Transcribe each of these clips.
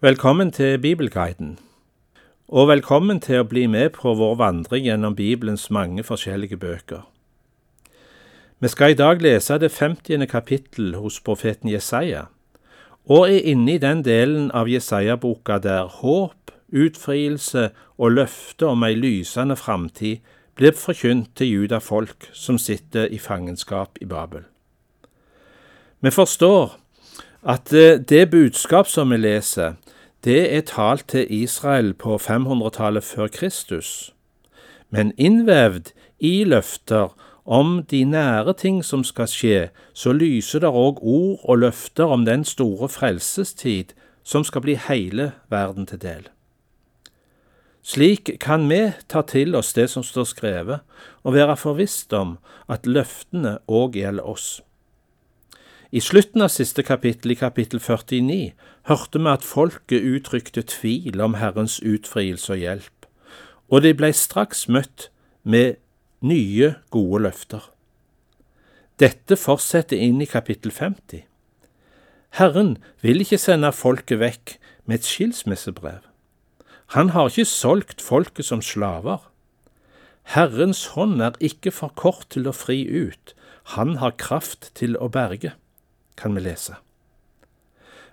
Velkommen til Bibelguiden, og velkommen til å bli med på vår vandring gjennom Bibelens mange forskjellige bøker. Vi skal i dag lese det 50. kapittel hos profeten Jesaja, og er inne i den delen av Jesaja-boka der håp, utfrielse og løfte om ei lysende framtid blir forkynt til judafolk som sitter i fangenskap i Babel. Vi forstår at eh, det budskap som vi leser, det er talt til Israel på 500-tallet før Kristus, men innvevd i løfter om de nære ting som skal skje, så lyser det òg ord og løfter om den store frelsestid som skal bli hele verden til del. Slik kan vi ta til oss det som står skrevet, og være forvisst om at løftene òg gjelder oss. I slutten av siste kapittel, i kapittel 49, hørte vi at folket uttrykte tvil om Herrens utfrielse og hjelp, og de ble straks møtt med nye, gode løfter. Dette fortsetter inn i kapittel 50. Herren vil ikke sende folket vekk med et skilsmissebrev. Han har ikke solgt folket som slaver. Herrens hånd er ikke for kort til å fri ut, han har kraft til å berge kan vi lese.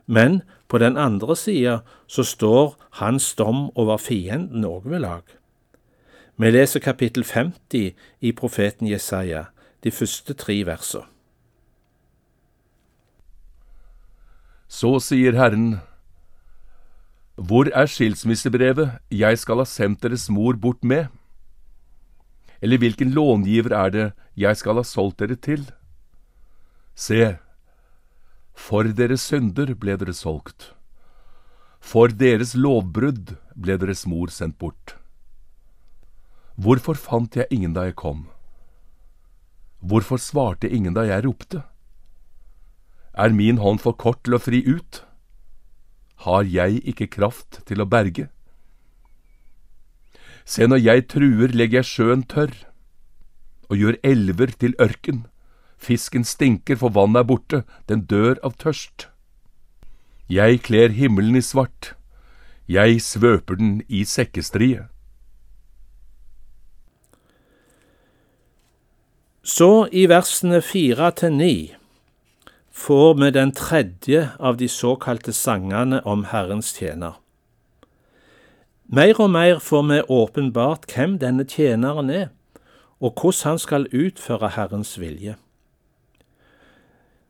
Men på den andre sida så står hans dom over fienden òg ved lag. Vi leser kapittel 50 i profeten Jesaja, de første tre versene. Så sier Herren, Hvor er skilsmissebrevet jeg skal ha sendt deres mor bort med? Eller hvilken långiver er det jeg skal ha solgt dere til? Se, for deres synder ble dere solgt. For deres lovbrudd ble deres mor sendt bort. Hvorfor fant jeg ingen da jeg kom? Hvorfor svarte ingen da jeg ropte? Er min hånd for kort til å fri ut? Har jeg ikke kraft til å berge? Se, når jeg truer, legger jeg sjøen tørr, og gjør elver til ørken. Fisken stinker, for vannet er borte, den dør av tørst. Jeg kler himmelen i svart, jeg svøper den i sekkestrie. Så i versene fire til ni får vi den tredje av de såkalte sangene om Herrens tjener. Mer og mer får vi åpenbart hvem denne tjeneren er, og hvordan han skal utføre Herrens vilje.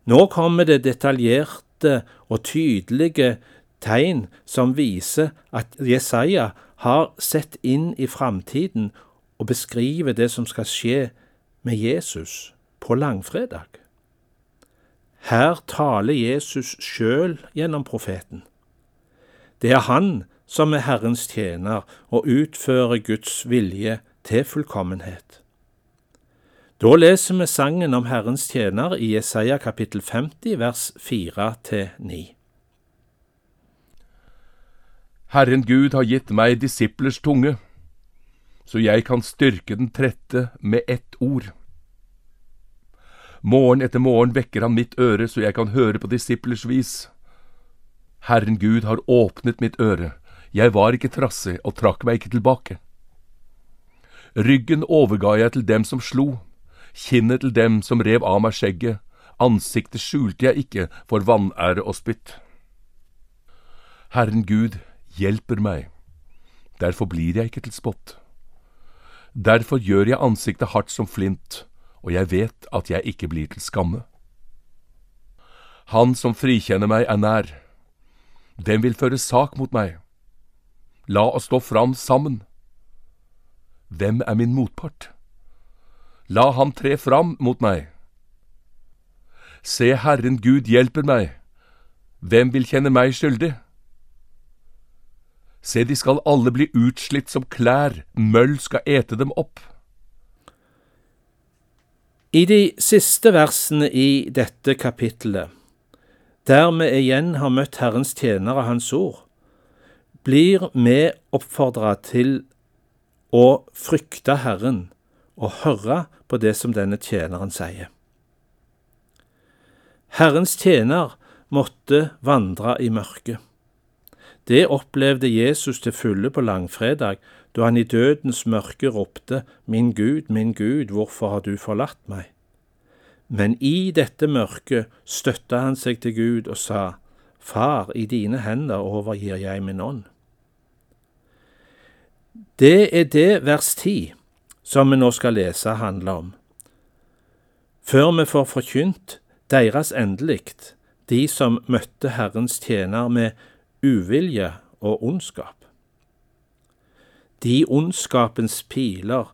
Nå kommer det detaljerte og tydelige tegn som viser at Jesaja har sett inn i framtiden og beskriver det som skal skje med Jesus på langfredag. Her taler Jesus sjøl gjennom profeten. Det er han som er Herrens tjener og utfører Guds vilje til fullkommenhet. Da leser vi sangen om Herrens tjener i Jesaja kapittel 50 vers 4-9. Herren Gud har gitt meg disiplers tunge, så jeg kan styrke den trette med ett ord. Morgen etter morgen vekker han mitt øre, så jeg kan høre på disiplers vis. Herren Gud har åpnet mitt øre, jeg var ikke trassig og trakk meg ikke tilbake. Ryggen overga jeg til dem som slo kinnet til dem som rev av meg skjegget, ansiktet skjulte jeg ikke for vanære og spytt. Herren Gud hjelper meg, derfor blir jeg ikke til spott. Derfor gjør jeg ansiktet hardt som flint, og jeg vet at jeg ikke blir til skamme. Han som frikjenner meg, er nær. Den vil føre sak mot meg. La oss stå fram sammen. Hvem er min motpart? La ham tre fram mot meg. Se, Herren Gud hjelper meg. Hvem vil kjenne meg skyldig? Se, de skal alle bli utslitt som klær, møll skal ete dem opp. I de siste versene i dette kapittelet, der vi igjen har møtt Herrens tjenere Hans ord, blir vi oppfordra til å frykte Herren og høre på det som denne tjeneren sier. Herrens tjener måtte vandre i mørket. Det opplevde Jesus til fulle på langfredag, da han i dødens mørke ropte, Min Gud, min Gud, hvorfor har du forlatt meg? Men i dette mørket støtta han seg til Gud og sa, Far, i dine hender overgir jeg min ånd. Det er det vers 10 som vi nå skal lese, handler om. Før vi får forkynt deres endelikt, de som møtte Herrens tjener med uvilje og ondskap. De ondskapens piler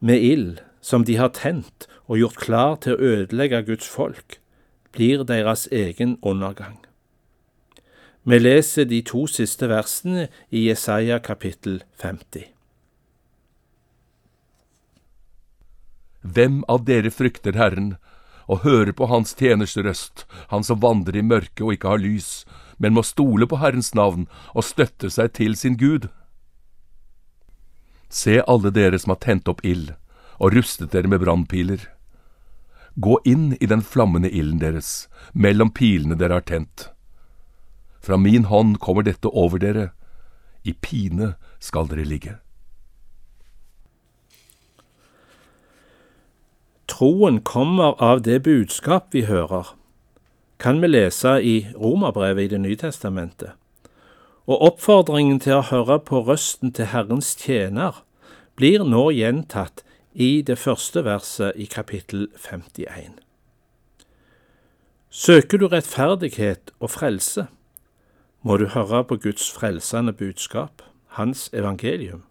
med ild som de har tent og gjort klar til å ødelegge Guds folk, blir deres egen undergang. Vi leser de to siste versene i Jesaja kapittel 50. Hvem av dere frykter Herren og hører på Hans tjeners røst, han som vandrer i mørket og ikke har lys, men må stole på Herrens navn og støtte seg til sin Gud? Se alle dere som har tent opp ild og rustet dere med brannpiler. Gå inn i den flammende ilden deres, mellom pilene dere har tent. Fra min hånd kommer dette over dere, i pine skal dere ligge. Troen kommer av det budskap vi hører, kan vi lese i Romerbrevet i Det nye testamentet og oppfordringen til å høre på røsten til Herrens tjener blir nå gjentatt i det første verset i kapittel 51. Søker du rettferdighet og frelse, må du høre på Guds frelsende budskap, Hans evangelium.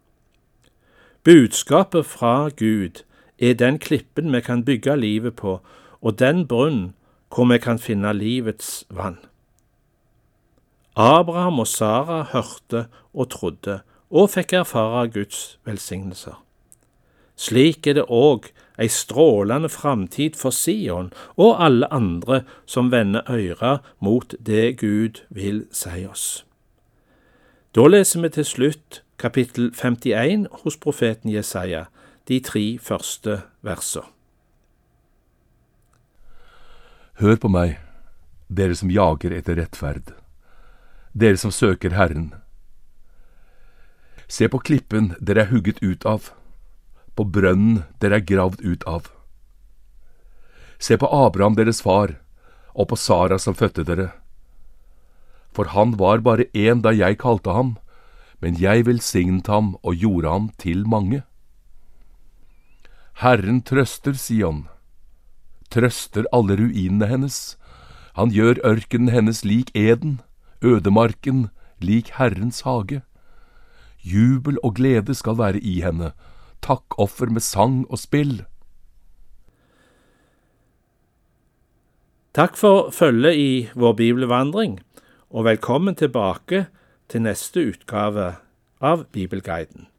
Budskapet fra Gud er den klippen vi kan bygge livet på, og den brunn hvor vi kan finne livets vann. Abraham og Sara hørte og trodde, og fikk erfare Guds velsignelser. Slik er det òg ei strålende framtid for Sion og alle andre som vender øyra mot det Gud vil si oss. Da leser vi til slutt kapittel 51 hos profeten Jesaja, de tre første versene. Hør på meg, dere som jager etter rettferd, dere som søker Herren. Se på klippen dere er hugget ut av, på brønnen dere er gravd ut av. Se på Abraham deres far, og på Sara som fødte dere. For han var bare én da jeg kalte ham, men jeg velsignet ham og gjorde ham til mange. Herren trøster Sion, trøster alle ruinene hennes. Han gjør ørkenen hennes lik eden, ødemarken lik Herrens hage. Jubel og glede skal være i henne, takkoffer med sang og spill. Takk for følget i vår bibelvandring, og velkommen tilbake til neste utgave av Bibelguiden.